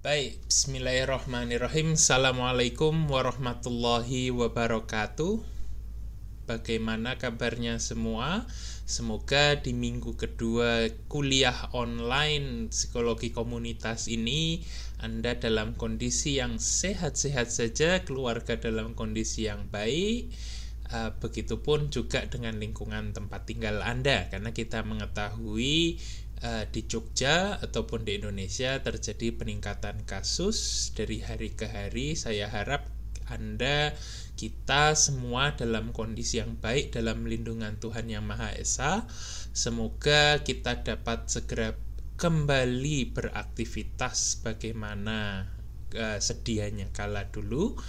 Baik, bismillahirrahmanirrahim. Assalamualaikum warahmatullahi wabarakatuh. Bagaimana kabarnya semua? Semoga di minggu kedua kuliah online psikologi komunitas ini Anda dalam kondisi yang sehat-sehat saja, keluarga dalam kondisi yang baik. Uh, begitupun juga dengan lingkungan tempat tinggal Anda, karena kita mengetahui uh, di Jogja ataupun di Indonesia terjadi peningkatan kasus dari hari ke hari. Saya harap Anda kita semua dalam kondisi yang baik dalam lindungan Tuhan Yang Maha Esa. Semoga kita dapat segera kembali beraktivitas bagaimana uh, sedianya kala dulu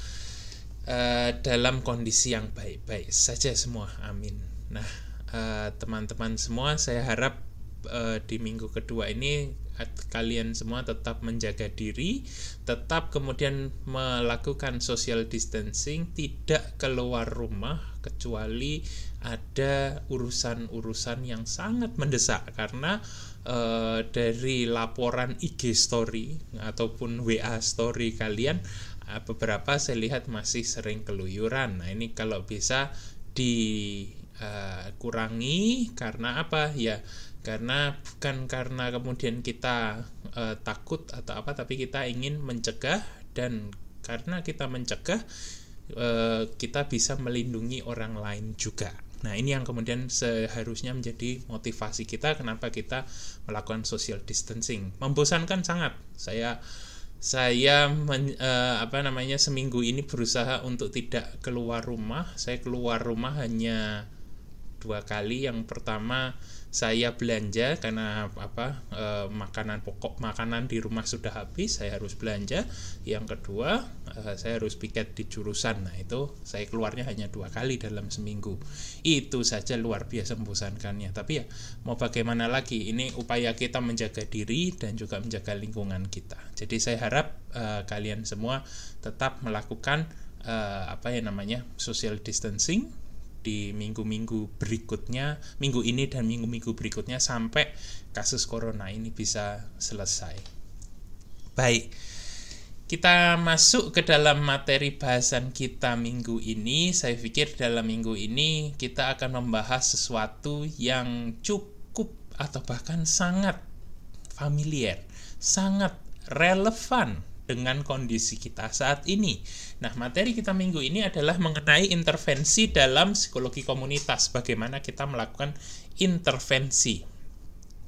uh, dalam kondisi yang baik-baik saja semua. Amin. Nah, teman-teman uh, semua saya harap uh, di minggu kedua ini kalian semua tetap menjaga diri, tetap kemudian melakukan social distancing, tidak keluar rumah kecuali ada urusan-urusan yang sangat mendesak karena uh, dari laporan IG story ataupun WA story kalian uh, beberapa saya lihat masih sering keluyuran. Nah, ini kalau bisa dikurangi uh, karena apa? Ya karena bukan karena kemudian kita uh, takut atau apa tapi kita ingin mencegah dan karena kita mencegah uh, kita bisa melindungi orang lain juga. Nah ini yang kemudian seharusnya menjadi motivasi kita kenapa kita melakukan social distancing. Membosankan sangat. Saya saya men, uh, apa namanya seminggu ini berusaha untuk tidak keluar rumah. Saya keluar rumah hanya dua kali. Yang pertama saya belanja karena apa e, makanan pokok makanan di rumah sudah habis saya harus belanja. Yang kedua e, saya harus piket di jurusan. Nah itu saya keluarnya hanya dua kali dalam seminggu. Itu saja luar biasa membosankannya. Tapi ya mau bagaimana lagi? Ini upaya kita menjaga diri dan juga menjaga lingkungan kita. Jadi saya harap e, kalian semua tetap melakukan apa ya namanya social distancing di minggu-minggu berikutnya, minggu ini dan minggu-minggu berikutnya sampai kasus corona ini bisa selesai. Baik, kita masuk ke dalam materi bahasan kita minggu ini. Saya pikir dalam minggu ini kita akan membahas sesuatu yang cukup atau bahkan sangat familiar, sangat relevan dengan kondisi kita saat ini. Nah, materi kita minggu ini adalah mengenai intervensi dalam psikologi komunitas, bagaimana kita melakukan intervensi.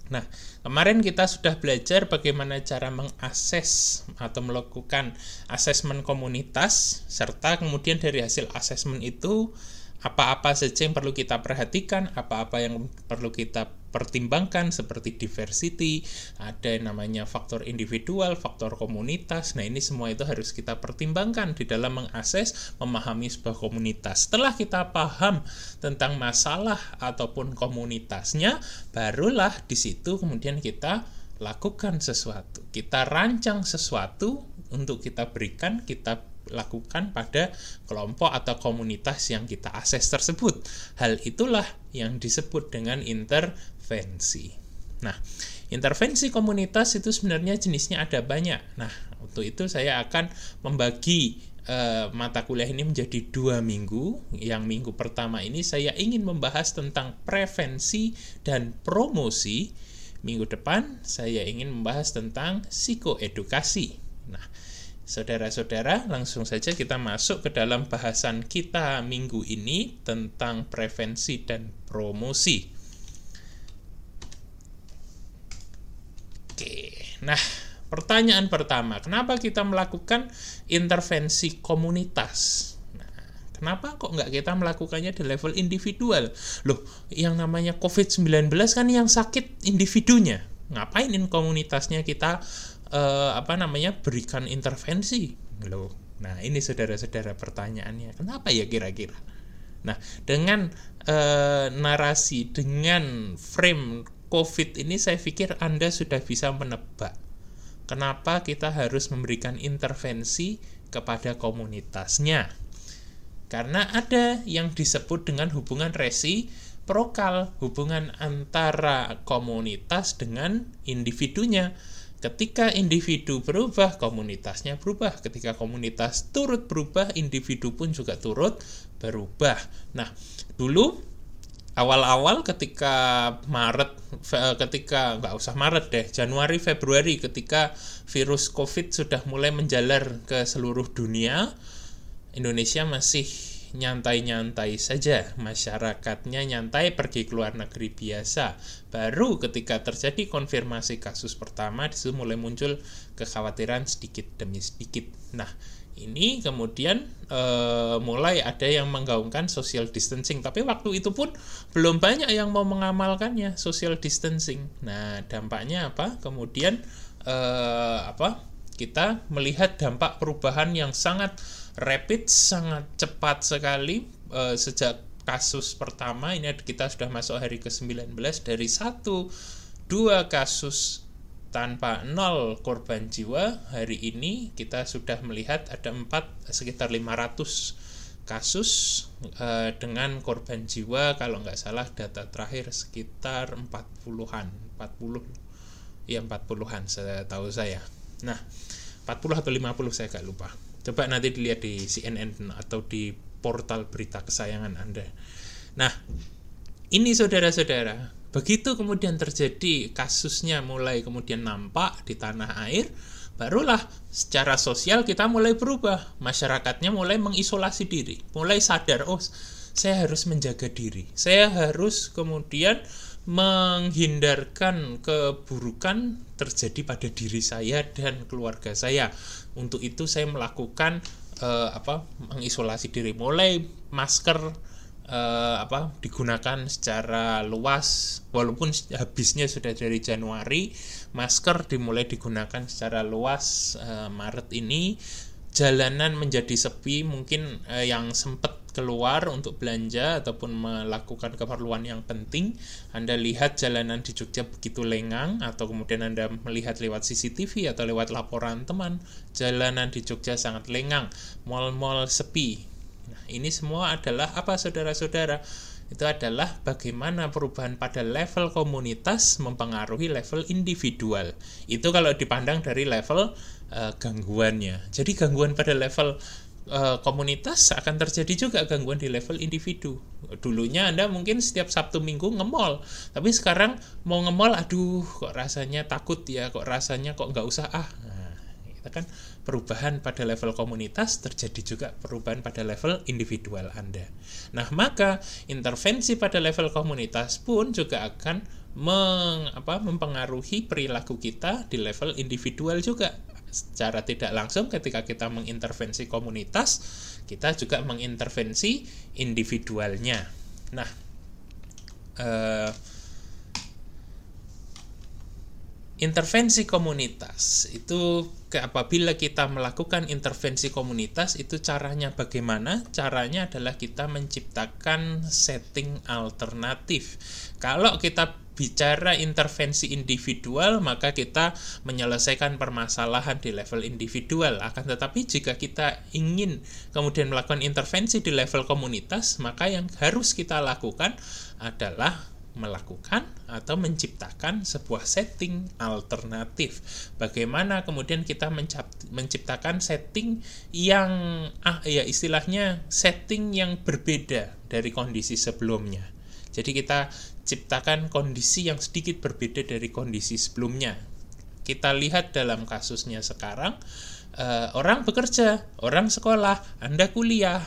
Nah, kemarin kita sudah belajar bagaimana cara mengakses atau melakukan asesmen komunitas, serta kemudian dari hasil asesmen itu apa-apa saja yang perlu kita perhatikan, apa-apa yang perlu kita pertimbangkan seperti diversity, ada yang namanya faktor individual, faktor komunitas. Nah, ini semua itu harus kita pertimbangkan di dalam mengakses, memahami sebuah komunitas. Setelah kita paham tentang masalah ataupun komunitasnya, barulah di situ kemudian kita lakukan sesuatu. Kita rancang sesuatu untuk kita berikan, kita lakukan pada kelompok atau komunitas yang kita akses tersebut. Hal itulah yang disebut dengan intervensi. Nah, intervensi komunitas itu sebenarnya jenisnya ada banyak. Nah, untuk itu saya akan membagi uh, mata kuliah ini menjadi dua minggu. Yang minggu pertama ini saya ingin membahas tentang prevensi dan promosi. Minggu depan saya ingin membahas tentang psikoedukasi. Saudara-saudara, langsung saja kita masuk ke dalam bahasan kita minggu ini tentang prevensi dan promosi. Oke, nah pertanyaan pertama, kenapa kita melakukan intervensi komunitas? Nah, kenapa kok nggak kita melakukannya di level individual? Loh, yang namanya COVID-19 kan yang sakit individunya. Ngapain in komunitasnya kita uh, apa namanya berikan intervensi. Loh nah ini saudara-saudara pertanyaannya kenapa ya kira-kira? Nah dengan uh, narasi dengan frame covid ini saya pikir anda sudah bisa menebak kenapa kita harus memberikan intervensi kepada komunitasnya. Karena ada yang disebut dengan hubungan resi prokal hubungan antara komunitas dengan individunya ketika individu berubah, komunitasnya berubah. Ketika komunitas turut berubah, individu pun juga turut berubah. Nah, dulu awal-awal ketika Maret ketika nggak usah Maret deh Januari Februari ketika virus COVID sudah mulai menjalar ke seluruh dunia Indonesia masih nyantai-nyantai saja masyarakatnya nyantai pergi ke luar negeri biasa baru ketika terjadi konfirmasi kasus pertama di situ mulai muncul kekhawatiran sedikit demi sedikit. Nah ini kemudian e, mulai ada yang menggaungkan social distancing. Tapi waktu itu pun belum banyak yang mau mengamalkannya social distancing. Nah dampaknya apa? Kemudian e, apa? Kita melihat dampak perubahan yang sangat rapid sangat cepat sekali e, sejak kasus pertama ini kita sudah masuk hari ke-19 dari satu dua kasus tanpa nol korban jiwa hari ini kita sudah melihat ada empat sekitar 500 kasus uh, dengan korban jiwa kalau nggak salah data terakhir sekitar 40-an 40 ya 40-an saya tahu saya. Nah 40 atau 50 saya nggak lupa. Coba nanti dilihat di CNN atau di portal berita kesayangan Anda nah ini saudara-saudara Begitu kemudian terjadi kasusnya mulai kemudian nampak di tanah air, barulah secara sosial kita mulai berubah. Masyarakatnya mulai mengisolasi diri, mulai sadar, oh saya harus menjaga diri. Saya harus kemudian menghindarkan keburukan terjadi pada diri saya dan keluarga saya. Untuk itu saya melakukan eh, apa? mengisolasi diri. Mulai masker uh, apa digunakan secara luas walaupun habisnya sudah dari Januari masker dimulai digunakan secara luas uh, Maret ini jalanan menjadi sepi mungkin uh, yang sempat keluar untuk belanja ataupun melakukan keperluan yang penting Anda lihat jalanan di Jogja begitu lengang atau kemudian Anda melihat lewat CCTV atau lewat laporan teman jalanan di Jogja sangat lengang mal-mal sepi ini semua adalah apa saudara-saudara? Itu adalah bagaimana perubahan pada level komunitas mempengaruhi level individual. Itu kalau dipandang dari level uh, gangguannya. Jadi gangguan pada level uh, komunitas akan terjadi juga gangguan di level individu. Dulunya Anda mungkin setiap Sabtu Minggu ngemol, tapi sekarang mau ngemol, aduh kok rasanya takut ya, kok rasanya kok nggak usah ah. Nah, itu kan perubahan pada level komunitas, terjadi juga perubahan pada level individual Anda. Nah, maka intervensi pada level komunitas pun juga akan meng, apa, mempengaruhi perilaku kita di level individual juga. Secara tidak langsung ketika kita mengintervensi komunitas, kita juga mengintervensi individualnya. Nah, eh, intervensi komunitas itu apabila kita melakukan intervensi komunitas itu caranya bagaimana? Caranya adalah kita menciptakan setting alternatif. Kalau kita bicara intervensi individual, maka kita menyelesaikan permasalahan di level individual. Akan tetapi jika kita ingin kemudian melakukan intervensi di level komunitas, maka yang harus kita lakukan adalah melakukan atau menciptakan sebuah setting alternatif. Bagaimana kemudian kita menciptakan setting yang ah ya istilahnya setting yang berbeda dari kondisi sebelumnya. Jadi kita ciptakan kondisi yang sedikit berbeda dari kondisi sebelumnya. Kita lihat dalam kasusnya sekarang uh, orang bekerja, orang sekolah, Anda kuliah,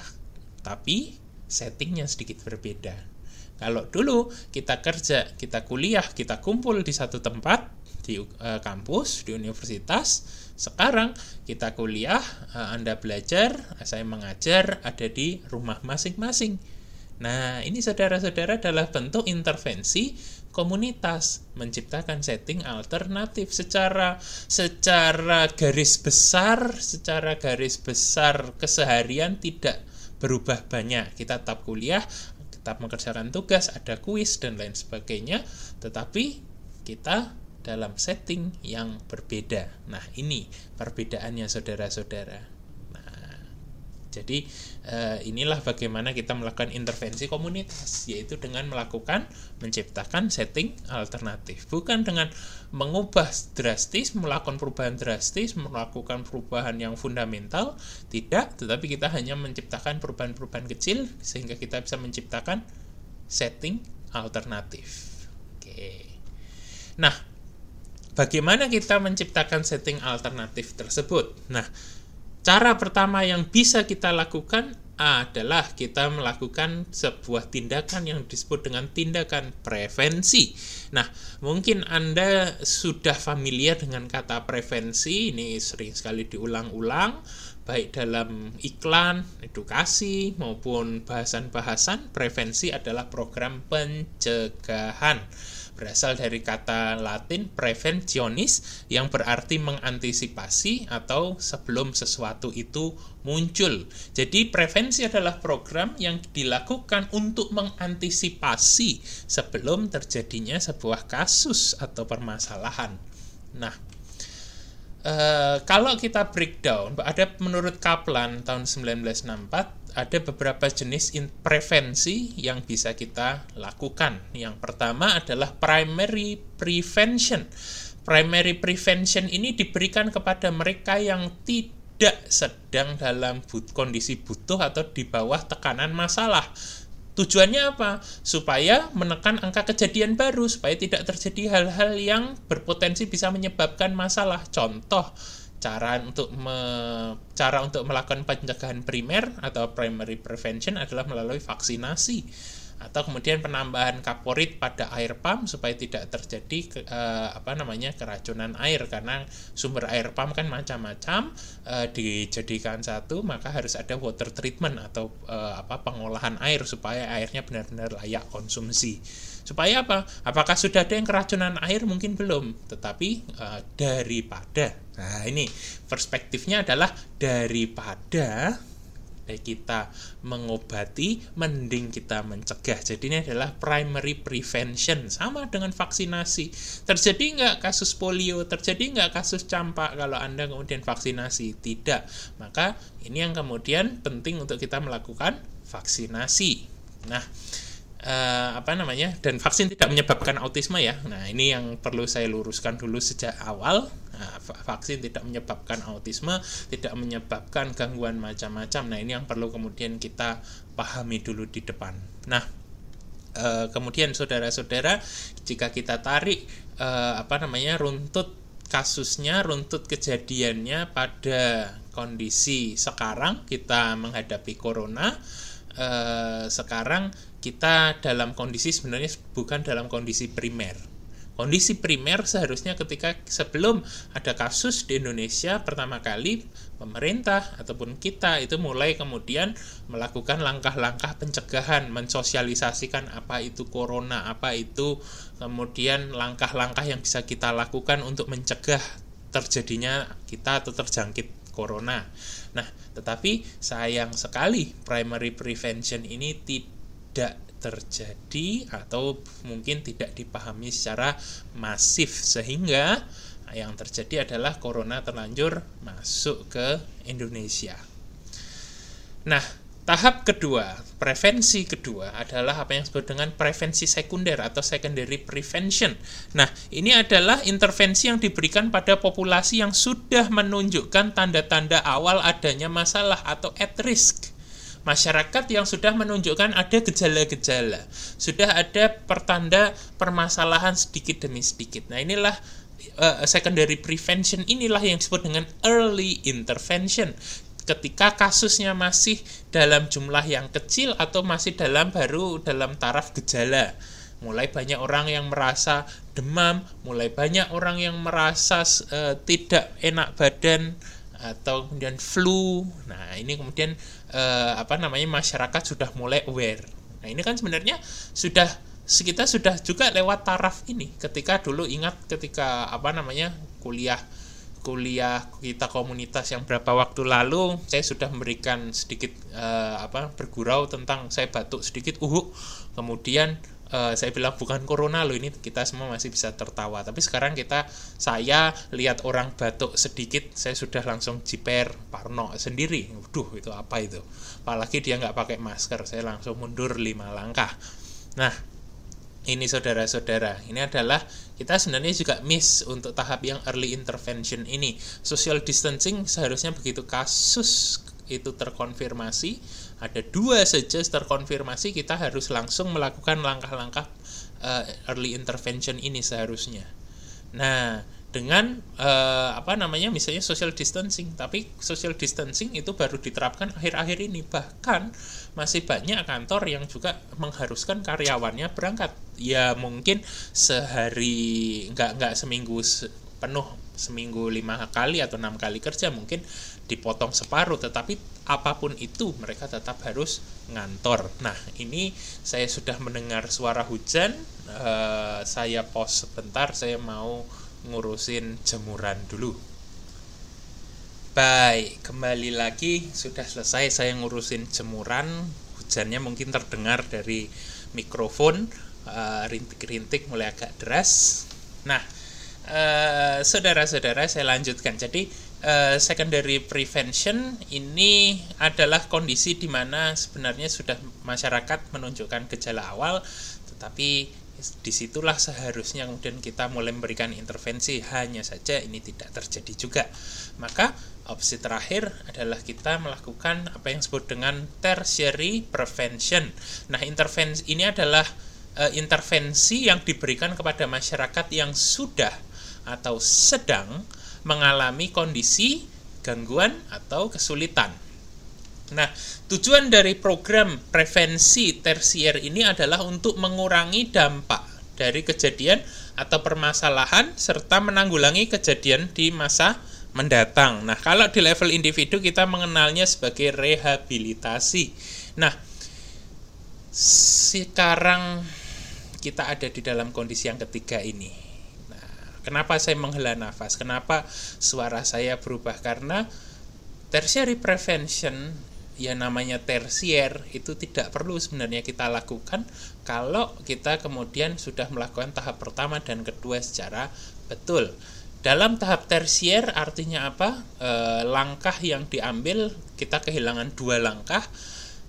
tapi settingnya sedikit berbeda kalau dulu kita kerja, kita kuliah, kita kumpul di satu tempat di uh, kampus, di universitas, sekarang kita kuliah, uh, Anda belajar, saya mengajar ada di rumah masing-masing. Nah, ini saudara-saudara adalah bentuk intervensi komunitas menciptakan setting alternatif secara secara garis besar, secara garis besar keseharian tidak berubah banyak. Kita tetap kuliah, tetap mengerjakan tugas, ada kuis dan lain sebagainya, tetapi kita dalam setting yang berbeda. Nah, ini perbedaannya saudara-saudara. Jadi uh, inilah bagaimana kita melakukan intervensi komunitas, yaitu dengan melakukan menciptakan setting alternatif, bukan dengan mengubah drastis, melakukan perubahan drastis, melakukan perubahan yang fundamental, tidak, tetapi kita hanya menciptakan perubahan-perubahan kecil sehingga kita bisa menciptakan setting alternatif. Oke. Nah, bagaimana kita menciptakan setting alternatif tersebut? Nah, cara pertama yang bisa kita lakukan adalah kita melakukan sebuah tindakan yang disebut dengan tindakan prevensi. Nah, mungkin Anda sudah familiar dengan kata prevensi, ini sering sekali diulang-ulang, baik dalam iklan, edukasi, maupun bahasan-bahasan. Prevensi adalah program pencegahan berasal dari kata Latin preventionis yang berarti mengantisipasi atau sebelum sesuatu itu muncul. Jadi prevensi adalah program yang dilakukan untuk mengantisipasi sebelum terjadinya sebuah kasus atau permasalahan. Nah, Uh, kalau kita breakdown, ada menurut Kaplan tahun 1964 ada beberapa jenis prevensi yang bisa kita lakukan. Yang pertama adalah primary prevention. Primary prevention ini diberikan kepada mereka yang tidak sedang dalam but kondisi butuh atau di bawah tekanan masalah. Tujuannya apa? Supaya menekan angka kejadian baru, supaya tidak terjadi hal-hal yang berpotensi bisa menyebabkan masalah. Contoh, cara untuk me, cara untuk melakukan pencegahan primer atau primary prevention adalah melalui vaksinasi atau kemudian penambahan kaporit pada air pump supaya tidak terjadi ke, uh, apa namanya keracunan air. Karena sumber air pump kan macam-macam uh, dijadikan satu maka harus ada water treatment atau uh, apa pengolahan air supaya airnya benar-benar layak konsumsi supaya apa apakah sudah ada yang keracunan air mungkin belum tetapi uh, daripada nah ini perspektifnya adalah daripada kita mengobati, mending kita mencegah. Jadi ini adalah primary prevention, sama dengan vaksinasi. Terjadi nggak kasus polio, terjadi nggak kasus campak kalau Anda kemudian vaksinasi? Tidak. Maka ini yang kemudian penting untuk kita melakukan vaksinasi. Nah, uh, apa namanya dan vaksin tidak menyebabkan autisme ya. Nah ini yang perlu saya luruskan dulu sejak awal. Nah, vaksin tidak menyebabkan autisme tidak menyebabkan gangguan macam-macam. Nah ini yang perlu kemudian kita pahami dulu di depan. Nah uh, kemudian saudara-saudara jika kita tarik uh, apa namanya runtut kasusnya runtut kejadiannya pada kondisi sekarang kita menghadapi corona eh, sekarang kita dalam kondisi sebenarnya bukan dalam kondisi primer. Kondisi primer seharusnya ketika sebelum ada kasus di Indonesia pertama kali pemerintah ataupun kita itu mulai kemudian melakukan langkah-langkah pencegahan, mensosialisasikan apa itu corona, apa itu kemudian langkah-langkah yang bisa kita lakukan untuk mencegah terjadinya kita atau terjangkit corona. Nah, tetapi sayang sekali primary prevention ini tidak terjadi atau mungkin tidak dipahami secara masif sehingga yang terjadi adalah corona terlanjur masuk ke Indonesia. Nah, Tahap kedua, prevensi kedua adalah apa yang disebut dengan prevensi sekunder atau secondary prevention. Nah, ini adalah intervensi yang diberikan pada populasi yang sudah menunjukkan tanda-tanda awal adanya masalah atau at risk. Masyarakat yang sudah menunjukkan ada gejala-gejala, sudah ada pertanda permasalahan sedikit demi sedikit. Nah, inilah uh, secondary prevention inilah yang disebut dengan early intervention ketika kasusnya masih dalam jumlah yang kecil atau masih dalam baru dalam taraf gejala. Mulai banyak orang yang merasa demam, mulai banyak orang yang merasa uh, tidak enak badan atau kemudian flu. Nah, ini kemudian uh, apa namanya masyarakat sudah mulai aware. Nah, ini kan sebenarnya sudah kita sudah juga lewat taraf ini ketika dulu ingat ketika apa namanya kuliah kuliah kita komunitas yang berapa waktu lalu saya sudah memberikan sedikit uh, apa bergurau tentang saya batuk sedikit uhuk kemudian uh, saya bilang bukan corona loh ini kita semua masih bisa tertawa. Tapi sekarang kita saya lihat orang batuk sedikit saya sudah langsung jiper parno sendiri. Waduh itu apa itu? Apalagi dia nggak pakai masker saya langsung mundur lima langkah. Nah ini saudara-saudara ini adalah kita sebenarnya juga miss untuk tahap yang early intervention ini. Social distancing seharusnya begitu kasus itu terkonfirmasi ada dua saja terkonfirmasi kita harus langsung melakukan langkah-langkah uh, early intervention ini seharusnya. Nah, dengan uh, apa namanya misalnya social distancing, tapi social distancing itu baru diterapkan akhir-akhir ini bahkan masih banyak kantor yang juga mengharuskan karyawannya berangkat. Ya mungkin sehari nggak nggak seminggu penuh seminggu lima kali atau enam kali kerja mungkin dipotong separuh tetapi apa pun itu mereka tetap harus ngantor. Nah ini saya sudah mendengar suara hujan uh, saya pause sebentar saya mau ngurusin jemuran dulu. Baik kembali lagi sudah selesai saya ngurusin jemuran. Hujannya mungkin terdengar dari mikrofon uh, rintik-rintik mulai agak deras. Nah uh, saudara-saudara saya lanjutkan. Jadi uh, secondary prevention ini adalah kondisi di mana sebenarnya sudah masyarakat menunjukkan gejala awal, tetapi di situlah seharusnya kemudian kita mulai memberikan intervensi. Hanya saja ini tidak terjadi juga. Maka opsi terakhir adalah kita melakukan apa yang disebut dengan tertiary prevention. Nah intervensi ini adalah uh, intervensi yang diberikan kepada masyarakat yang sudah atau sedang mengalami kondisi gangguan atau kesulitan. Nah, tujuan dari program prevensi tersier ini adalah untuk mengurangi dampak dari kejadian atau permasalahan serta menanggulangi kejadian di masa mendatang. Nah, kalau di level individu kita mengenalnya sebagai rehabilitasi. Nah, sekarang kita ada di dalam kondisi yang ketiga ini. Kenapa saya menghela nafas? Kenapa suara saya berubah? Karena tertiary prevention ya namanya tersier itu tidak perlu sebenarnya kita lakukan kalau kita kemudian sudah melakukan tahap pertama dan kedua secara betul. Dalam tahap tersier artinya apa? E, langkah yang diambil kita kehilangan dua langkah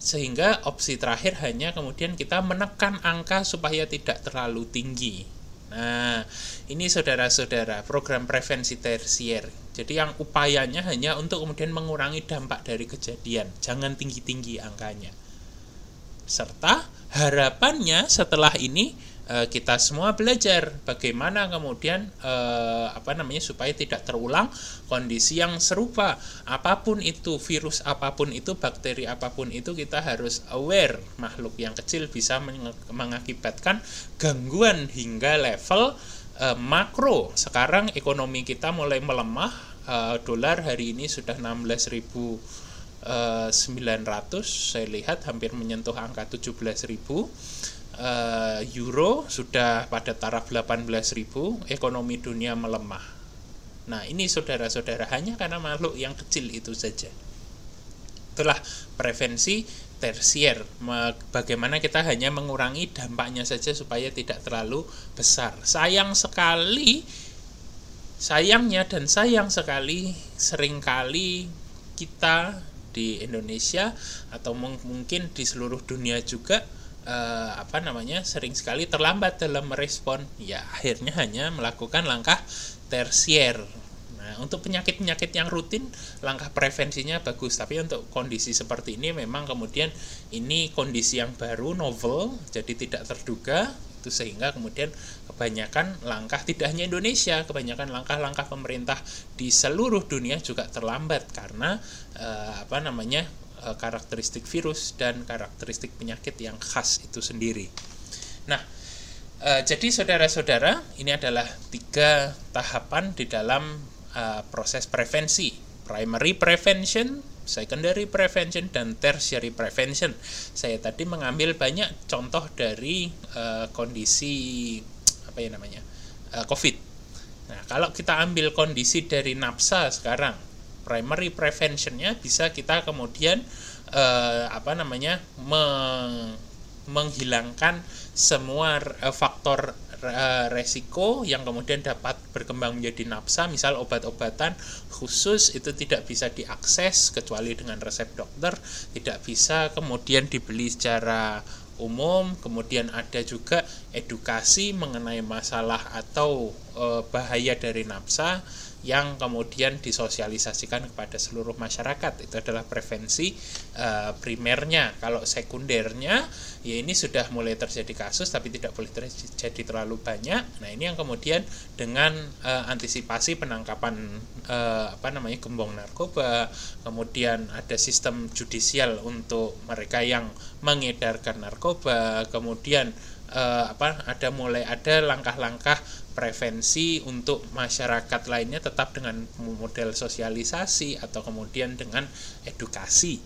sehingga opsi terakhir hanya kemudian kita menekan angka supaya tidak terlalu tinggi. Nah, ini saudara-saudara, program prevensi tersier. Jadi yang upayanya hanya untuk kemudian mengurangi dampak dari kejadian, jangan tinggi-tinggi angkanya. Serta harapannya setelah ini Eh, kita semua belajar bagaimana kemudian eh, apa namanya supaya tidak terulang kondisi yang serupa apa pun itu virus apa pun itu bakteri apa pun itu kita harus aware makhluk yang kecil bisa mengakibatkan gangguan hingga level eh, makro sekarang ekonomi kita mulai melemah eh, dolar hari ini sudah 16.900 saya lihat hampir menyentuh angka 17.000 uh, euro sudah pada taraf 18.000, ekonomi dunia melemah. Nah, ini saudara-saudara hanya karena makhluk yang kecil itu saja. Itulah prevensi tersier. Bagaimana kita hanya mengurangi dampaknya saja supaya tidak terlalu besar. Sayang sekali sayangnya dan sayang sekali sering kali kita di Indonesia atau mungkin di seluruh dunia juga uh, apa namanya sering sekali terlambat dalam merespon ya akhirnya hanya melakukan langkah tersier nah untuk penyakit-penyakit yang rutin langkah prevensinya bagus tapi untuk kondisi seperti ini memang kemudian ini kondisi yang baru novel jadi tidak terduga itu sehingga kemudian kebanyakan langkah tidak hanya Indonesia kebanyakan langkah-langkah pemerintah di seluruh dunia juga terlambat karena uh, apa namanya Eh, karakteristik virus dan karakteristik penyakit yang khas itu sendiri. Nah, e, jadi saudara-saudara, ini adalah tiga tahapan di dalam e, proses prevensi: primary prevention, secondary prevention, dan tertiary prevention. Saya tadi mengambil banyak contoh dari e, kondisi apa ya namanya e, COVID. Nah, kalau kita ambil kondisi dari nafsa sekarang, primary preventionnya bisa kita kemudian eh, apa namanya meng, menghilangkan semua uh, faktor uh, resiko yang kemudian dapat berkembang menjadi nafsa, misal obat-obatan khusus itu tidak bisa diakses kecuali dengan resep dokter, tidak bisa kemudian dibeli secara umum, kemudian ada juga edukasi mengenai masalah atau e, bahaya dari nafsa yang kemudian disosialisasikan kepada seluruh masyarakat. Itu adalah prevensi uh, primernya. Kalau sekundernya ya ini sudah mulai terjadi kasus tapi tidak boleh terjadi terlalu banyak. Nah ini yang kemudian dengan uh, antisipasi penangkapan uh, apa namanya gembong narkoba kemudian ada sistem judicial untuk mereka yang mengedarkan narkoba kemudian uh, apa ada mulai ada langkah-langkah prevensi untuk masyarakat lainnya tetap dengan model sosialisasi atau kemudian dengan edukasi.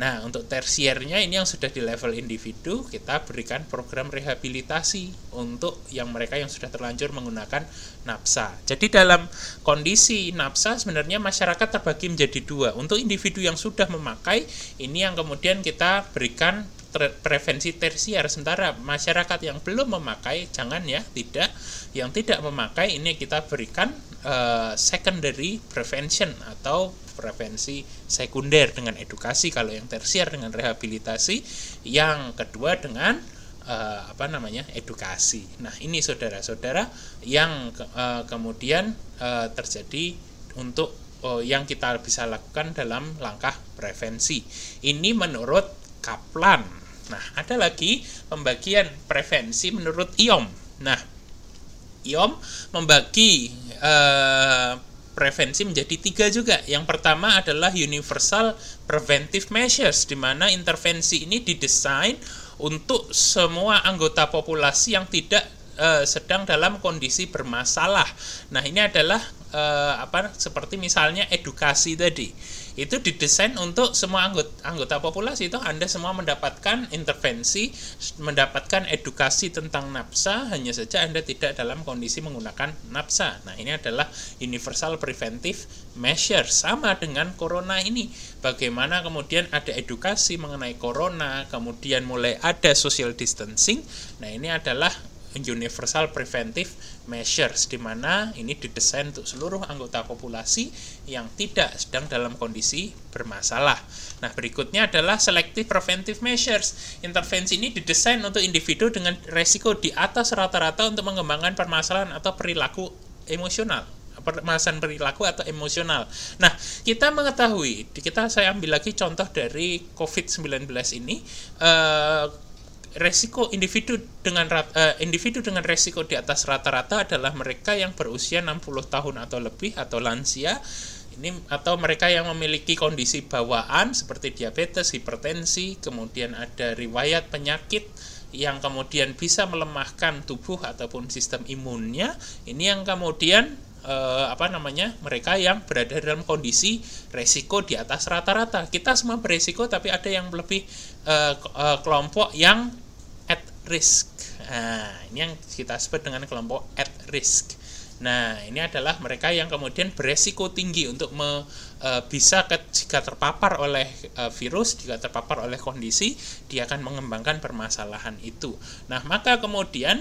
Nah, untuk tersiernya ini yang sudah di level individu, kita berikan program rehabilitasi untuk yang mereka yang sudah terlanjur menggunakan napsa. Jadi dalam kondisi napsa sebenarnya masyarakat terbagi menjadi dua. Untuk individu yang sudah memakai, ini yang kemudian kita berikan prevensi tersier. Sementara masyarakat yang belum memakai jangan ya tidak. Yang tidak memakai ini kita berikan uh, secondary prevention atau prevensi sekunder dengan edukasi kalau yang tersier dengan rehabilitasi. Yang kedua dengan uh, apa namanya edukasi. Nah ini saudara-saudara yang uh, kemudian uh, terjadi untuk uh, yang kita bisa lakukan dalam langkah prevensi. Ini menurut Kaplan Nah, ada lagi pembagian prevensi menurut IOM. Nah, IOM membagi eh, prevensi menjadi tiga juga. Yang pertama adalah universal preventive measures, di mana intervensi ini didesain untuk semua anggota populasi yang tidak eh, sedang dalam kondisi bermasalah. Nah, ini adalah eh, apa seperti misalnya edukasi tadi itu didesain untuk semua anggota, anggota populasi itu Anda semua mendapatkan intervensi, mendapatkan edukasi tentang nafsa, hanya saja Anda tidak dalam kondisi menggunakan nafsa. Nah, ini adalah universal preventive measure sama dengan corona ini. Bagaimana kemudian ada edukasi mengenai corona, kemudian mulai ada social distancing. Nah, ini adalah universal preventive measures di mana ini didesain untuk seluruh anggota populasi yang tidak sedang dalam kondisi bermasalah. Nah, berikutnya adalah selective preventive measures. Intervensi ini didesain untuk individu dengan resiko di atas rata-rata untuk mengembangkan permasalahan atau perilaku emosional permasalahan perilaku atau emosional. Nah, kita mengetahui, kita saya ambil lagi contoh dari COVID-19 ini, eh, resiko individu dengan uh, individu dengan resiko di atas rata-rata adalah mereka yang berusia 60 tahun atau lebih atau lansia ini atau mereka yang memiliki kondisi bawaan seperti diabetes, hipertensi, kemudian ada riwayat penyakit yang kemudian bisa melemahkan tubuh ataupun sistem imunnya. Ini yang kemudian eh, apa namanya mereka yang berada dalam kondisi resiko di atas rata-rata. Kita semua beresiko tapi ada yang lebih eh, eh, kelompok yang at risk. Nah ini yang kita sebut dengan kelompok at risk. Nah, ini adalah mereka yang kemudian beresiko tinggi untuk me, e, bisa ke, jika terpapar oleh e, virus, jika terpapar oleh kondisi, dia akan mengembangkan permasalahan itu. Nah, maka kemudian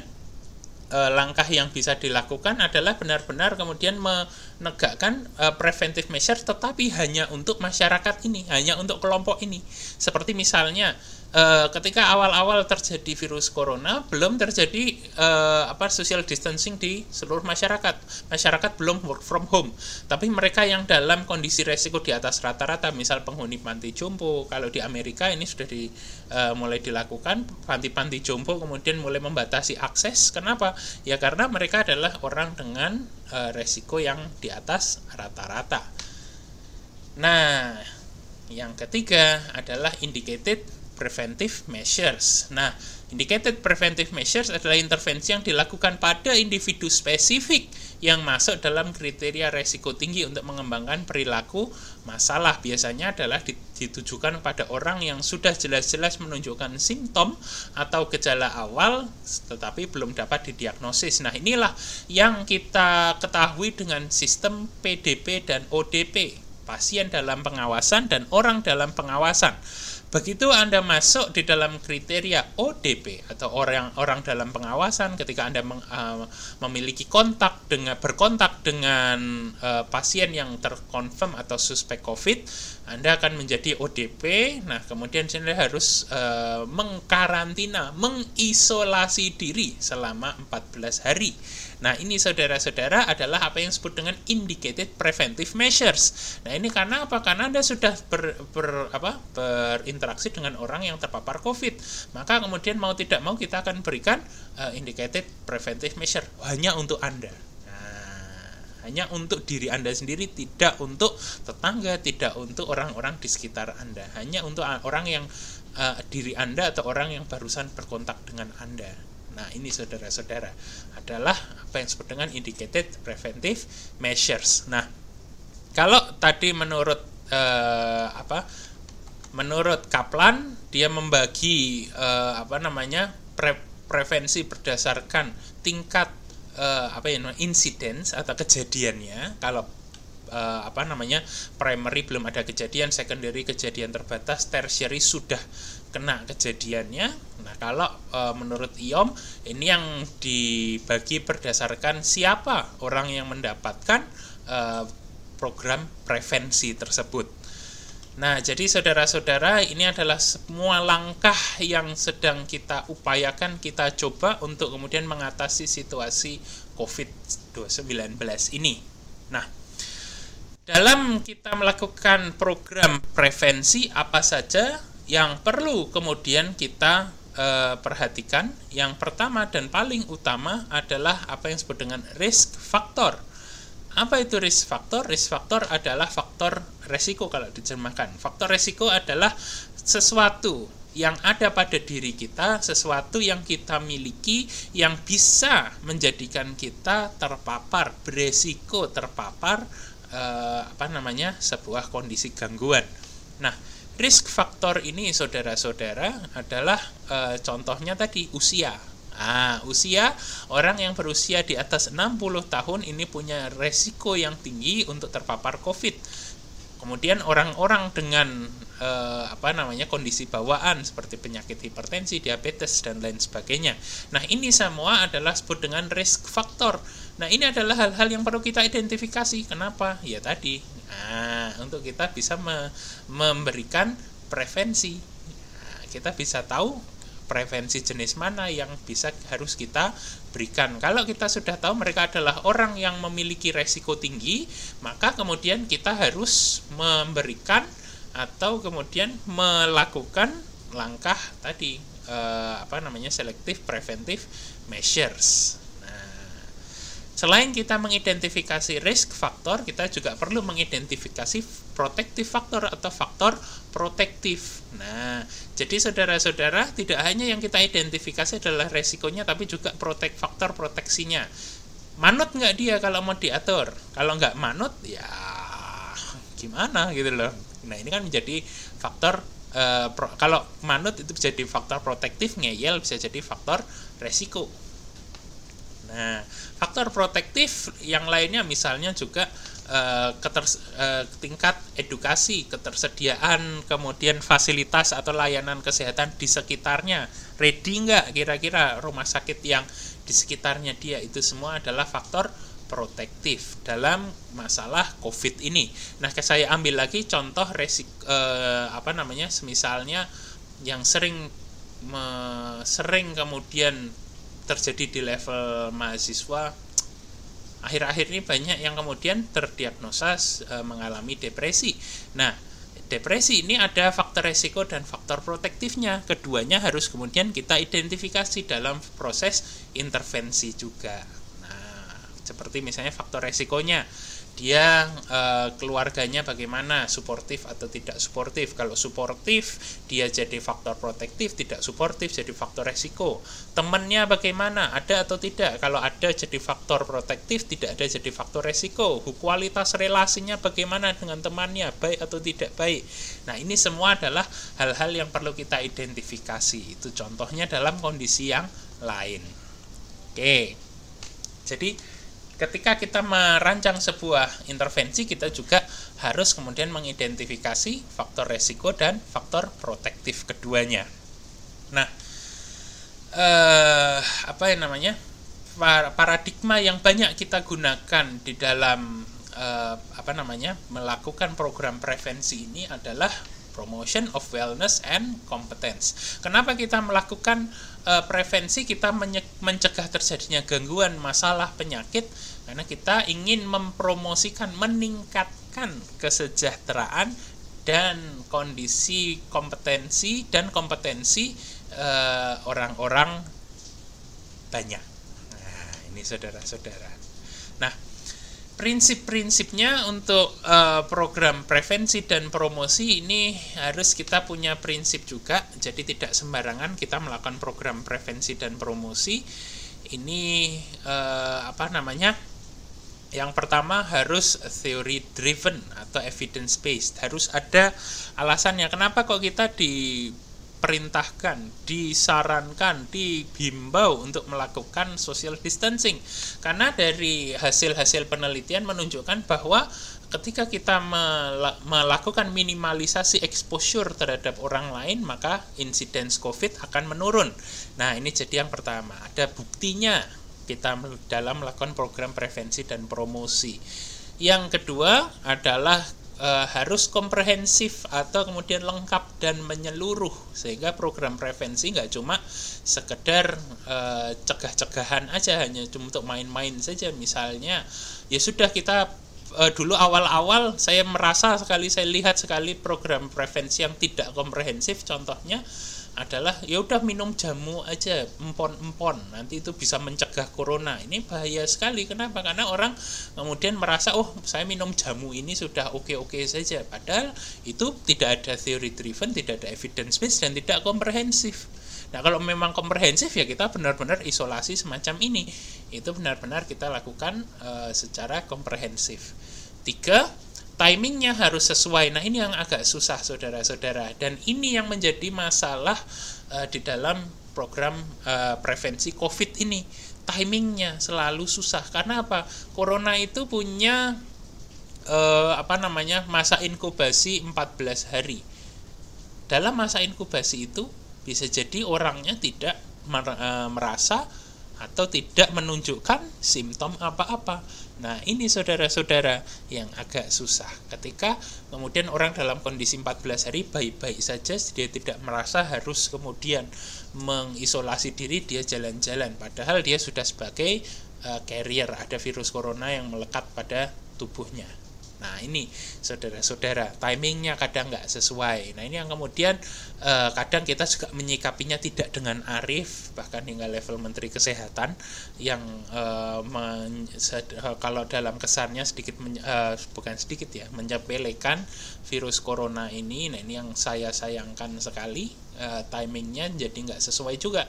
e, langkah yang bisa dilakukan adalah benar-benar kemudian menegakkan e, preventive measures tetapi hanya untuk masyarakat ini, hanya untuk kelompok ini. Seperti misalnya e, ketika awal-awal terjadi virus corona belum terjadi e, apa social distancing di seluruh masyarakat. Masyarakat belum work from home. Tapi mereka yang dalam kondisi resiko di atas rata-rata, misal penghuni panti jompo, kalau di Amerika ini sudah di, e, mulai dilakukan panti-panti jompo kemudian mulai membatasi akses. Kenapa? Ya karena mereka adalah orang dengan e, resiko yang di atas rata-rata. Nah, yang ketiga adalah indicated preventive measures. Nah, indicated preventive measures adalah intervensi yang dilakukan pada individu spesifik yang masuk dalam kriteria resiko tinggi untuk mengembangkan perilaku masalah. Biasanya adalah ditujukan pada orang yang sudah jelas-jelas menunjukkan simptom atau gejala awal tetapi belum dapat didiagnosis. Nah, inilah yang kita ketahui dengan sistem PDP dan ODP pasien dalam pengawasan dan orang dalam pengawasan. Begitu Anda masuk di dalam kriteria ODP atau orang orang dalam pengawasan ketika Anda meng, uh, memiliki kontak dengan berkontak dengan uh, pasien yang terkonfirm atau suspek COVID, Anda akan menjadi ODP. Nah, kemudian Anda harus uh, mengkarantina, mengisolasi diri selama 14 hari. Nah, ini saudara-saudara adalah apa yang disebut dengan indicated preventive measures. Nah, ini karena apa? Karena Anda sudah ber, ber apa? berinteraksi dengan orang yang terpapar COVID. Maka kemudian mau tidak mau kita akan berikan uh, indicated preventive measure hanya untuk Anda nah, hanya untuk diri Anda sendiri, tidak untuk tetangga, tidak untuk orang-orang di sekitar Anda, hanya untuk orang yang uh, diri Anda atau orang yang barusan berkontak dengan Anda. Nah, ini saudara-saudara adalah apa yang disebut dengan indicated preventive measures. Nah, kalau tadi menurut eh, apa? Menurut Kaplan dia membagi eh, apa namanya? Pre prevensi berdasarkan tingkat eh, apa ya incidence atau kejadiannya. Kalau uh, apa namanya primary belum ada kejadian, secondary kejadian terbatas, tertiary sudah kena kejadiannya. Nah, kalau e, menurut IOM ini yang dibagi berdasarkan siapa orang yang mendapatkan e, program prevensi tersebut. Nah, jadi saudara-saudara, ini adalah semua langkah yang sedang kita upayakan, kita coba untuk kemudian mengatasi situasi COVID-19 ini. Nah, dalam kita melakukan program prevensi apa saja yang perlu kemudian kita e, perhatikan yang pertama dan paling utama adalah apa yang disebut dengan risk factor. Apa itu risk factor? Risk factor adalah faktor resiko kalau diterjemahkan. Faktor resiko adalah sesuatu yang ada pada diri kita, sesuatu yang kita miliki yang bisa menjadikan kita terpapar, beresiko terpapar eh, apa namanya sebuah kondisi gangguan. Nah, risk faktor ini saudara-saudara adalah e, contohnya tadi usia. Ah, usia orang yang berusia di atas 60 tahun ini punya resiko yang tinggi untuk terpapar COVID. Kemudian orang-orang dengan e, apa namanya kondisi bawaan seperti penyakit hipertensi, diabetes dan lain sebagainya. Nah, ini semua adalah sebut dengan risk factor. Nah, ini adalah hal-hal yang perlu kita identifikasi. Kenapa? Ya tadi Nah, untuk kita bisa me memberikan prevensi. Nah, kita bisa tahu prevensi jenis mana yang bisa harus kita berikan. Kalau kita sudah tahu mereka adalah orang yang memiliki resiko tinggi, maka kemudian kita harus memberikan atau kemudian melakukan langkah tadi eh, apa namanya selektif preventive measures. Selain kita mengidentifikasi risk factor, kita juga perlu mengidentifikasi protective factor atau faktor protektif. Nah, jadi saudara-saudara, tidak hanya yang kita identifikasi adalah resikonya, tapi juga protek faktor proteksinya. Manut nggak dia kalau mau diatur? Kalau nggak manut, ya gimana gitu loh. Nah, ini kan menjadi faktor uh, pro, kalau manut itu bisa jadi faktor protektif, ngeyel bisa jadi faktor resiko. Nah, faktor protektif yang lainnya misalnya juga uh, keter, uh, tingkat edukasi, ketersediaan, kemudian fasilitas atau layanan kesehatan di sekitarnya. Ready nggak kira-kira rumah sakit yang di sekitarnya dia itu semua adalah faktor protektif dalam masalah COVID ini. Nah, saya ambil lagi contoh resik uh, apa namanya, misalnya yang sering me, sering kemudian terjadi di level mahasiswa akhir-akhir ini banyak yang kemudian terdiagnosa e, mengalami depresi. Nah, depresi ini ada faktor resiko dan faktor protektifnya. Keduanya harus kemudian kita identifikasi dalam proses intervensi juga. Nah, seperti misalnya faktor resikonya dia uh, keluarganya bagaimana suportif atau tidak suportif. Kalau suportif dia jadi faktor protektif tidak suportif jadi faktor resiko. Temannya bagaimana ada atau tidak? Kalau ada jadi faktor protektif tidak ada jadi faktor resiko. Kualitas relasinya bagaimana dengan temannya baik atau tidak baik? Nah ini semua adalah hal-hal yang perlu kita identifikasi. Itu contohnya dalam kondisi yang lain. Oke. Jadi ketika kita merancang sebuah intervensi kita juga harus kemudian mengidentifikasi faktor resiko dan faktor protektif keduanya. Nah, eh, apa yang namanya paradigma yang banyak kita gunakan di dalam eh, apa namanya melakukan program prevensi ini adalah promotion of wellness and competence. Kenapa kita melakukan uh, prevensi? Kita mencegah terjadinya gangguan, masalah, penyakit karena kita ingin mempromosikan, meningkatkan kesejahteraan dan kondisi kompetensi dan kompetensi eh, orang-orang uh, banyak. Nah, ini saudara-saudara. Nah, prinsip-prinsipnya untuk uh, program prevensi dan promosi ini harus kita punya prinsip juga. Jadi tidak sembarangan kita melakukan program prevensi dan promosi. Ini uh, apa namanya? Yang pertama harus theory driven atau evidence based. Harus ada alasannya kenapa kok kita di diperintahkan, disarankan, dihimbau untuk melakukan social distancing. Karena dari hasil-hasil penelitian menunjukkan bahwa ketika kita melakukan minimalisasi exposure terhadap orang lain, maka insidence COVID akan menurun. Nah, ini jadi yang pertama. Ada buktinya kita dalam melakukan program prevensi dan promosi. Yang kedua adalah e, harus komprehensif atau kemudian lengkap dan menyeluruh sehingga program prevensi nggak cuma sekedar e, cegah-cegahan aja hanya cuma untuk main-main saja. Misalnya ya sudah kita e, dulu awal-awal saya merasa sekali saya lihat sekali program prevensi yang tidak komprehensif. Contohnya adalah ya udah minum jamu aja empon-empon nanti itu bisa mencegah corona. Ini bahaya sekali. Kenapa? Karena orang kemudian merasa oh saya minum jamu ini sudah oke-oke saja. Padahal itu tidak ada theory driven tidak ada evidence based dan tidak komprehensif. Nah, kalau memang komprehensif ya kita benar-benar isolasi semacam ini. Itu benar-benar kita lakukan uh, secara komprehensif. Tiga, timingnya harus sesuai. Nah, ini yang agak susah saudara-saudara dan ini yang menjadi masalah uh, di dalam program uh, prevensi Covid ini. Timingnya selalu susah karena apa? Corona itu punya uh, apa namanya? masa inkubasi 14 hari. Dalam masa inkubasi itu bisa jadi orangnya tidak merasa atau tidak menunjukkan simptom apa-apa. Nah, ini saudara-saudara yang agak susah. Ketika kemudian orang dalam kondisi 14 hari baik-baik saja, dia tidak merasa harus kemudian mengisolasi diri, dia jalan-jalan. Padahal dia sudah sebagai uh, carrier, ada virus corona yang melekat pada tubuhnya. Nah ini saudara-saudara timingnya kadang nggak sesuai. Nah ini yang kemudian eh, kadang kita juga menyikapinya tidak dengan arif bahkan hingga level Menteri Kesehatan yang eh, eh, kalau dalam kesannya sedikit eh, bukan sedikit ya menyepelekan virus corona ini. Nah ini yang saya sayangkan sekali eh, timingnya jadi nggak sesuai juga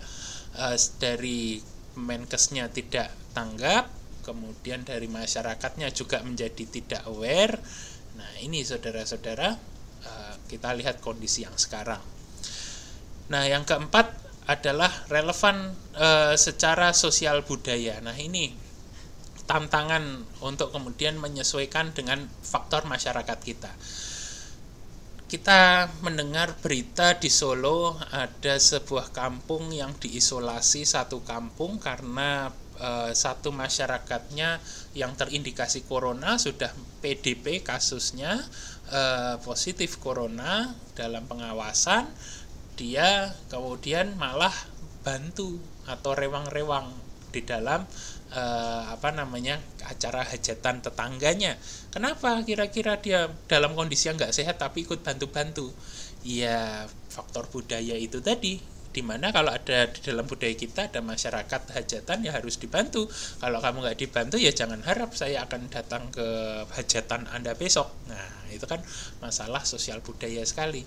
eh, dari Menkesnya tidak tanggap kemudian dari masyarakatnya juga menjadi tidak aware. Nah, ini saudara-saudara, eh, kita lihat kondisi yang sekarang. Nah, yang keempat adalah relevan eh, secara sosial budaya. Nah, ini tantangan untuk kemudian menyesuaikan dengan faktor masyarakat kita. Kita mendengar berita di Solo ada sebuah kampung yang diisolasi satu kampung karena Eh, satu masyarakatnya yang terindikasi corona sudah PDP kasusnya uh, positif corona dalam pengawasan dia kemudian malah bantu atau rewang-rewang di dalam uh, apa namanya acara hajatan tetangganya. Kenapa kira-kira dia dalam kondisi yang nggak sehat tapi ikut bantu-bantu? Ya faktor budaya itu tadi di mana kalau ada di dalam budaya kita ada masyarakat hajatan ya harus dibantu. Kalau kamu nggak dibantu ya jangan harap saya akan datang ke hajatan anda besok. Nah itu kan masalah sosial budaya sekali.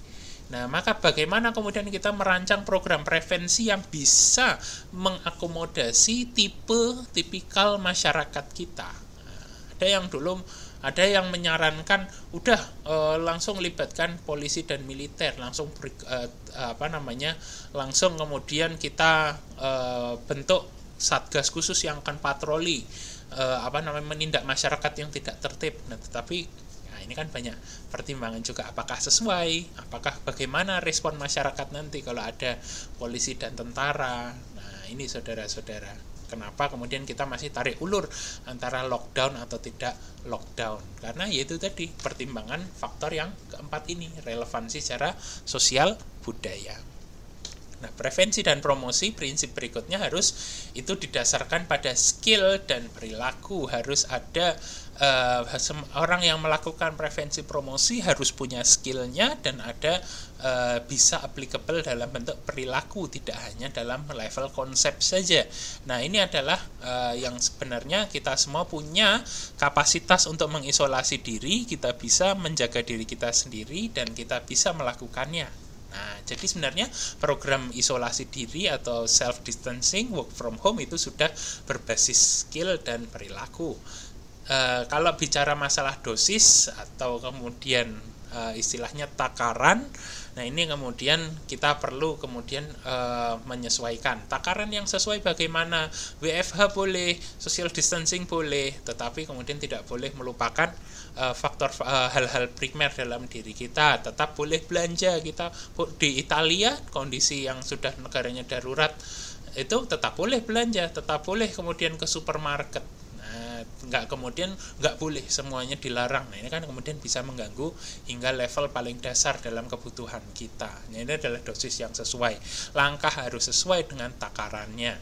Nah, maka bagaimana kemudian kita merancang program prevensi yang bisa mengakomodasi tipe tipikal masyarakat kita? Nah, ada yang dulu ada yang menyarankan udah e, langsung libatkan polisi dan militer langsung ber, e, apa namanya langsung kemudian kita e, bentuk satgas khusus yang akan patroli uh, apa namanya menindak masyarakat yang tidak tertib. Nah, tetapi nah ini kan banyak pertimbangan juga apakah sesuai, apakah bagaimana respon masyarakat nanti kalau ada polisi dan tentara. Nah, ini saudara-saudara. Kenapa kemudian kita masih tarik ulur antara lockdown atau tidak lockdown? Karena yaitu tadi pertimbangan faktor yang keempat ini, relevansi secara sosial budaya. Nah, prevensi dan promosi prinsip berikutnya harus itu didasarkan pada skill dan perilaku. Harus ada uh, orang yang melakukan prevensi promosi harus punya skillnya dan ada uh, bisa applicable dalam bentuk perilaku, tidak hanya dalam level konsep saja. Nah, ini adalah uh, yang sebenarnya kita semua punya kapasitas untuk mengisolasi diri, kita bisa menjaga diri kita sendiri dan kita bisa melakukannya. Nah, jadi sebenarnya program isolasi diri atau self distancing work from home itu sudah berbasis skill dan perilaku. E, kalau bicara masalah dosis atau kemudian e, istilahnya takaran, Nah, ini kemudian kita perlu kemudian e, menyesuaikan. Takaran yang sesuai bagaimana? WFH boleh, social distancing boleh, tetapi kemudian tidak boleh melupakan e, faktor hal-hal primer dalam diri kita. Tetap boleh belanja kita di Italia kondisi yang sudah negaranya darurat itu tetap boleh belanja, tetap boleh kemudian ke supermarket nggak kemudian nggak boleh semuanya dilarang. Nah ini kan kemudian bisa mengganggu hingga level paling dasar dalam kebutuhan kita. Nah, ini adalah dosis yang sesuai. Langkah harus sesuai dengan takarannya.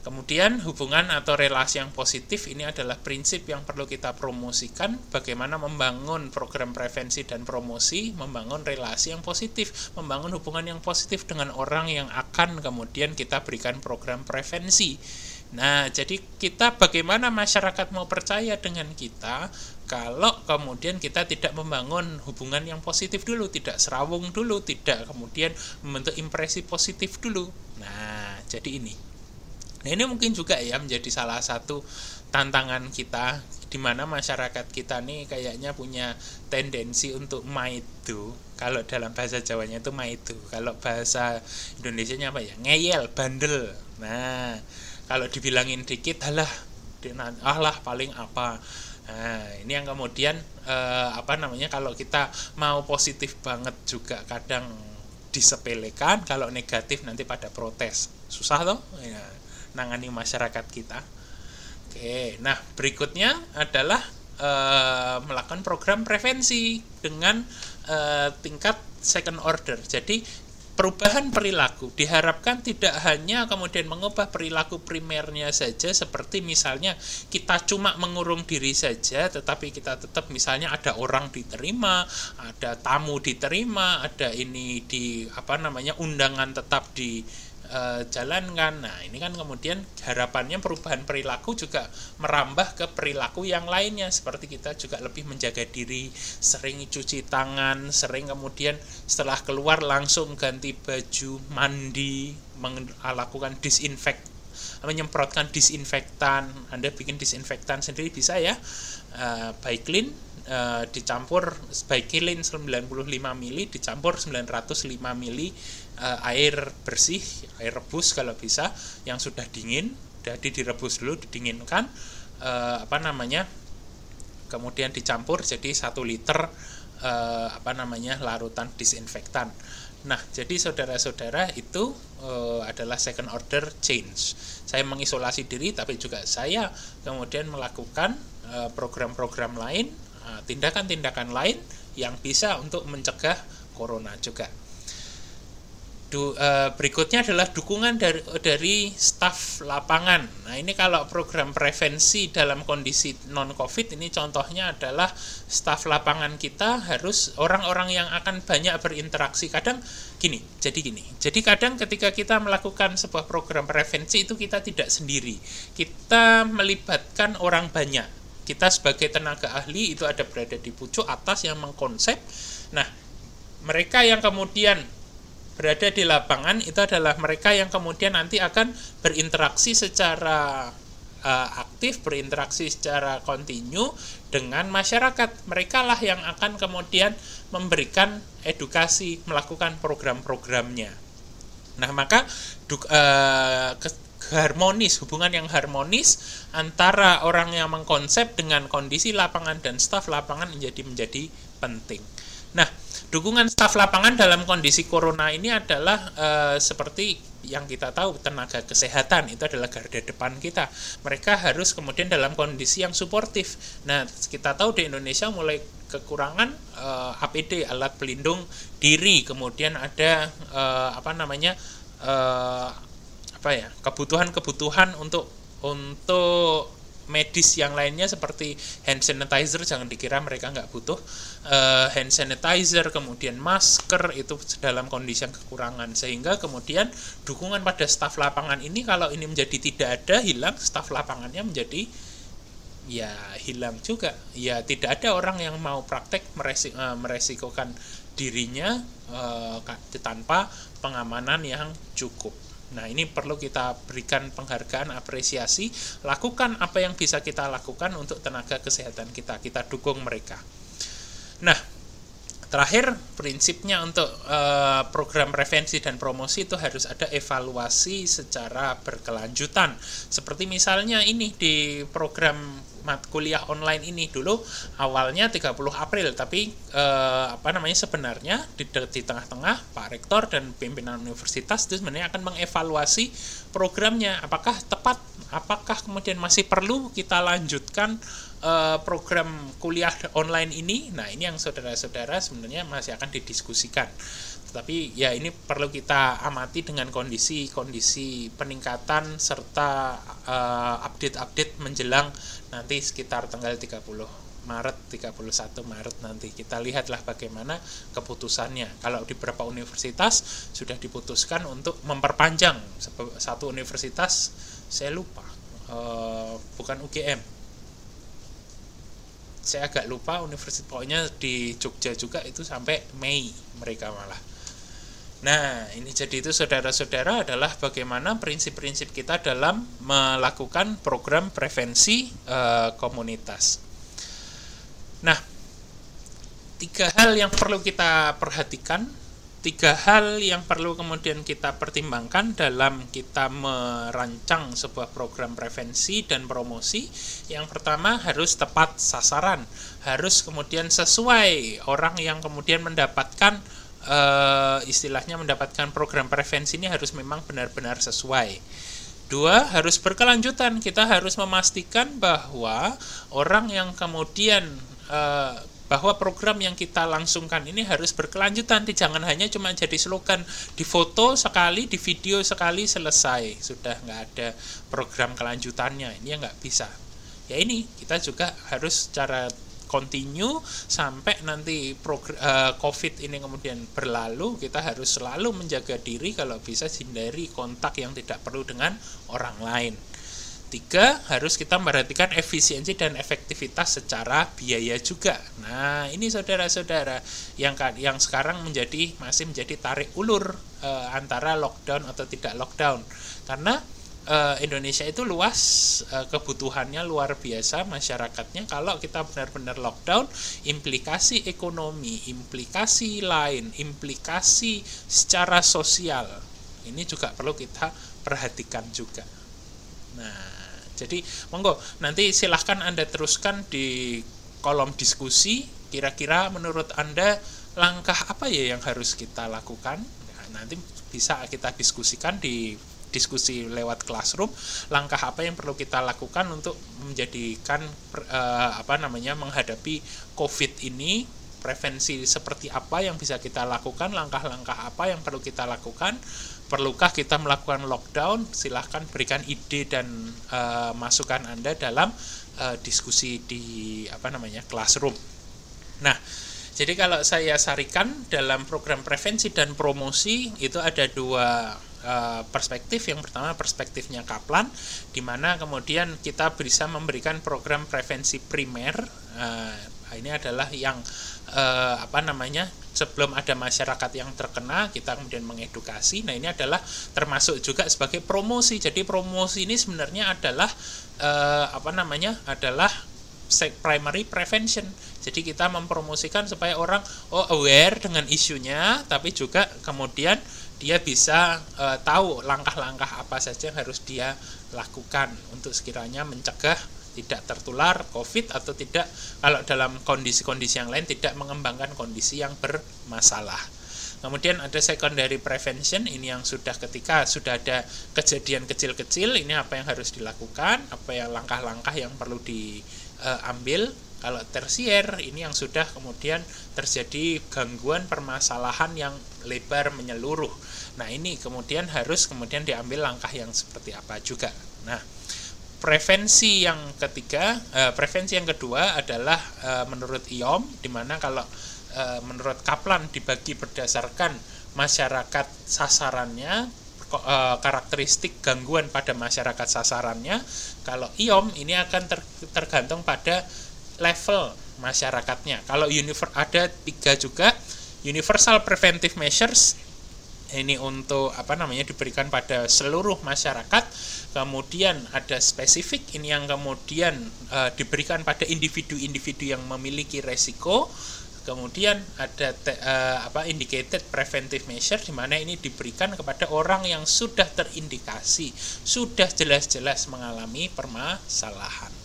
Kemudian hubungan atau relasi yang positif ini adalah prinsip yang perlu kita promosikan. Bagaimana membangun program prevensi dan promosi, membangun relasi yang positif, membangun hubungan yang positif dengan orang yang akan kemudian kita berikan program prevensi. Nah, jadi kita bagaimana masyarakat mau percaya dengan kita kalau kemudian kita tidak membangun hubungan yang positif dulu, tidak serawung dulu, tidak kemudian membentuk impresi positif dulu. Nah, jadi ini. Nah, ini mungkin juga ya menjadi salah satu tantangan kita di mana masyarakat kita nih kayaknya punya tendensi untuk maitu kalau dalam bahasa Jawanya itu maitu kalau bahasa Indonesia apa ya ngeyel bandel nah kalau dibilangin dikit alah alah paling apa? Nah ini yang kemudian eh, apa namanya kalau kita mau positif banget juga kadang disepelekan kalau negatif nanti pada protes. Susah toh? Ya, nangani masyarakat kita. Oke nah berikutnya adalah eh, melakukan program prevensi dengan eh, tingkat second order. Jadi perubahan perilaku. Diharapkan tidak hanya kemudian mengubah perilaku primernya saja seperti misalnya kita cuma mengurung diri saja tetapi kita tetap misalnya ada orang diterima, ada tamu diterima, ada ini di apa namanya undangan tetap di uh, jalankan. Nah, ini kan kemudian harapannya perubahan perilaku juga merambah ke perilaku yang lainnya seperti kita juga lebih menjaga diri, sering cuci tangan, sering kemudian setelah keluar langsung ganti baju, mandi, melakukan disinfect menyemprotkan disinfektan. Anda bikin disinfektan sendiri bisa ya. Uh, by clean uh, dicampur by clean 95 mili dicampur 905 mili uh, air bersih, air rebus kalau bisa yang sudah dingin, jadi direbus dulu, didinginkan uh, apa namanya? Kemudian dicampur jadi satu liter uh, apa namanya larutan disinfektan. Nah, jadi saudara-saudara itu uh, adalah second order change. Saya mengisolasi diri, tapi juga saya kemudian melakukan program-program uh, lain, tindakan-tindakan uh, lain yang bisa untuk mencegah corona juga. Du, uh, berikutnya adalah dukungan dari, dari staf lapangan. Nah, ini kalau program prevensi dalam kondisi non-COVID ini contohnya adalah staf lapangan kita harus orang-orang yang akan banyak berinteraksi. Kadang gini, jadi gini. Jadi kadang ketika kita melakukan sebuah program prevensi itu kita tidak sendiri. Kita melibatkan orang banyak. Kita sebagai tenaga ahli itu ada berada di pucuk atas yang mengkonsep. Nah, mereka yang kemudian berada di lapangan itu adalah mereka yang kemudian nanti akan berinteraksi secara uh, aktif, berinteraksi secara kontinu dengan masyarakat. Mereka lah yang akan kemudian memberikan edukasi, melakukan program-programnya. Nah, maka uh, harmonis, hubungan yang harmonis antara orang yang mengkonsep dengan kondisi lapangan dan staf lapangan menjadi menjadi penting. Nah, dukungan staf lapangan dalam kondisi corona ini adalah uh, seperti yang kita tahu tenaga kesehatan itu adalah garda depan kita. Mereka harus kemudian dalam kondisi yang suportif. Nah, kita tahu di Indonesia mulai kekurangan uh, eh, APD alat pelindung diri, kemudian ada uh, apa namanya uh, apa ya kebutuhan-kebutuhan untuk untuk medis yang lainnya seperti hand sanitizer jangan dikira mereka nggak butuh uh, hand sanitizer kemudian masker itu dalam kondisi yang kekurangan. Sehingga kemudian dukungan pada staf lapangan ini kalau ini menjadi tidak ada hilang staf lapangannya menjadi ya hilang juga. Ya tidak ada orang yang mau praktek meresik, uh, meresikokan dirinya uh, tanpa pengamanan yang cukup Nah, ini perlu kita berikan penghargaan, apresiasi, lakukan apa yang bisa kita lakukan untuk tenaga kesehatan kita. Kita dukung mereka. Nah, terakhir prinsipnya untuk uh, program prevensi dan promosi itu harus ada evaluasi secara berkelanjutan. Seperti misalnya ini di program mat kuliah online ini. Dulu awalnya 30 April tapi eh, apa namanya sebenarnya di, di tengah-tengah Pak Rektor dan pimpinan universitas itu sebenarnya akan mengevaluasi programnya. Apakah tepat? Apakah kemudian masih perlu kita lanjutkan eh, program kuliah online ini? Nah ini yang saudara-saudara sebenarnya masih akan didiskusikan tapi ya ini perlu kita amati dengan kondisi-kondisi peningkatan serta uh, update-update menjelang nanti sekitar tanggal 30 Maret 31 Maret nanti. Kita lihatlah bagaimana keputusannya. Kalau di beberapa universitas sudah diputuskan untuk memperpanjang satu universitas saya lupa. Uh, bukan UGM saya agak lupa universitas pokoknya di Jogja juga itu sampai Mei mereka malah Nah, ini jadi itu saudara-saudara adalah bagaimana prinsip-prinsip kita dalam melakukan program prevensi e, komunitas. Nah, tiga hal yang perlu kita perhatikan, tiga hal yang perlu kemudian kita pertimbangkan dalam kita merancang sebuah program prevensi dan promosi. Yang pertama harus tepat sasaran, harus kemudian sesuai orang yang kemudian mendapatkan uh, istilahnya mendapatkan program prevensi ini harus memang benar-benar sesuai. Dua, harus berkelanjutan. Kita harus memastikan bahwa orang yang kemudian uh, bahwa program yang kita langsungkan ini harus berkelanjutan. Jangan hanya cuma jadi slogan di foto sekali, di video sekali selesai. Sudah nggak ada program kelanjutannya. Ini nggak bisa. Ya ini kita juga harus secara continue sampai nanti uh, COVID ini kemudian berlalu, kita harus selalu menjaga diri kalau bisa hindari kontak yang tidak perlu dengan orang lain. Tiga, harus kita memperhatikan efisiensi dan efektivitas secara biaya juga. Nah, ini saudara-saudara yang yang sekarang menjadi masih menjadi tarik ulur uh, antara lockdown atau tidak lockdown. Karena uh, Indonesia itu luas uh, kebutuhannya luar biasa masyarakatnya. Kalau kita benar-benar lockdown implikasi ekonomi implikasi lain implikasi secara sosial ini juga perlu kita perhatikan juga. Nah jadi monggo nanti silahkan anda teruskan di kolom diskusi. Kira-kira menurut anda langkah apa ya yang harus kita lakukan? Nah, nanti bisa kita diskusikan di diskusi lewat classroom langkah apa yang perlu kita lakukan untuk menjadikan uh, apa namanya menghadapi covid ini prevensi seperti apa yang bisa kita lakukan langkah-langkah apa yang perlu kita lakukan perlukah kita melakukan lockdown silahkan berikan ide dan uh, masukan anda dalam uh, diskusi di apa namanya classroom. Nah jadi kalau saya sarikan dalam program prevensi dan promosi itu ada dua uh, perspektif. Yang pertama perspektifnya Kaplan, di mana kemudian kita bisa memberikan program prevensi primer. Uh, ini adalah yang uh, apa namanya sebelum ada masyarakat yang terkena kita kemudian mengedukasi. Nah ini adalah termasuk juga sebagai promosi. Jadi promosi ini sebenarnya adalah uh, apa namanya adalah primary prevention. Jadi kita mempromosikan supaya orang oh aware dengan isunya, tapi juga kemudian dia bisa uh, tahu langkah-langkah apa saja yang harus dia lakukan untuk sekiranya mencegah tidak tertular COVID atau tidak kalau dalam kondisi-kondisi yang lain tidak mengembangkan kondisi yang bermasalah. Kemudian ada secondary prevention ini yang sudah ketika sudah ada kejadian kecil-kecil ini apa yang harus dilakukan, apa yang langkah-langkah yang perlu diambil. Kalau tersier ini yang sudah kemudian terjadi gangguan permasalahan yang lebar menyeluruh. Nah, ini kemudian harus kemudian diambil langkah yang seperti apa juga. Nah, prevensi yang ketiga, uh, prevensi yang kedua adalah uh, menurut IOM, di mana kalau uh, menurut Kaplan dibagi berdasarkan masyarakat sasarannya, uh, karakteristik gangguan pada masyarakat sasarannya. Kalau IOM ini akan ter, tergantung pada level masyarakatnya. Kalau ada tiga juga universal preventive measures ini untuk apa namanya diberikan pada seluruh masyarakat. Kemudian ada spesifik ini yang kemudian uh, diberikan pada individu-individu yang memiliki resiko. Kemudian ada te, uh, apa indicated preventive measure di mana ini diberikan kepada orang yang sudah terindikasi sudah jelas-jelas mengalami permasalahan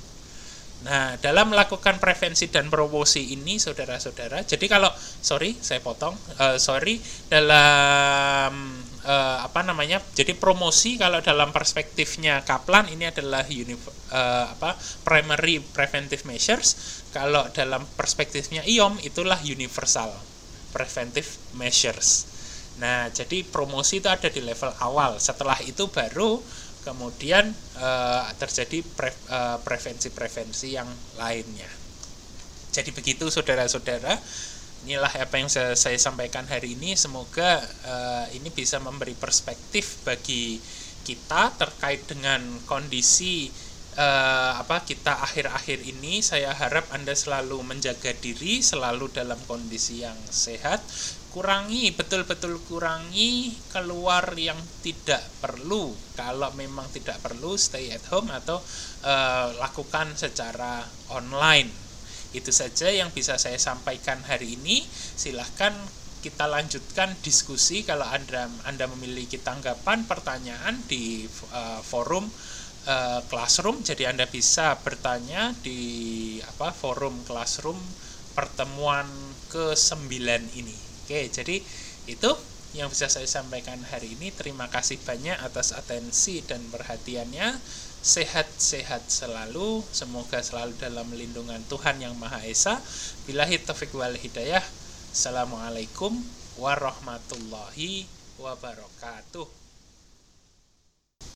Nah, dalam melakukan prevensi dan promosi ini, saudara-saudara, jadi kalau sorry, saya potong, uh, sorry, dalam uh, apa namanya, jadi promosi kalau dalam perspektifnya Kaplan ini adalah uh, apa primary preventive measures, kalau dalam perspektifnya IOM itulah universal preventive measures. Nah, jadi promosi itu ada di level awal. Setelah itu baru kemudian uh, terjadi pre, uh, prevensi-prevensi yang lainnya. Jadi begitu saudara-saudara, inilah apa yang saya, saya sampaikan hari ini. Semoga uh, ini bisa memberi perspektif bagi kita terkait dengan kondisi uh, apa kita akhir-akhir ini. Saya harap Anda selalu menjaga diri, selalu dalam kondisi yang sehat, kurangi betul-betul kurangi keluar yang tidak perlu. Kalau memang tidak perlu stay at home atau uh, lakukan secara online. Itu saja yang bisa saya sampaikan hari ini. Silahkan kita lanjutkan diskusi kalau anda anda memiliki tanggapan pertanyaan di uh, forum uh, classroom. Jadi anda bisa bertanya di apa forum classroom pertemuan ke 9 ini Oke, jadi itu yang bisa saya sampaikan hari ini. Terima kasih banyak atas atensi dan perhatiannya. Sehat-sehat selalu, semoga selalu dalam lindungan Tuhan yang Maha Esa. Bilahi taufik wal hidayah. Assalamualaikum warahmatullahi wabarakatuh.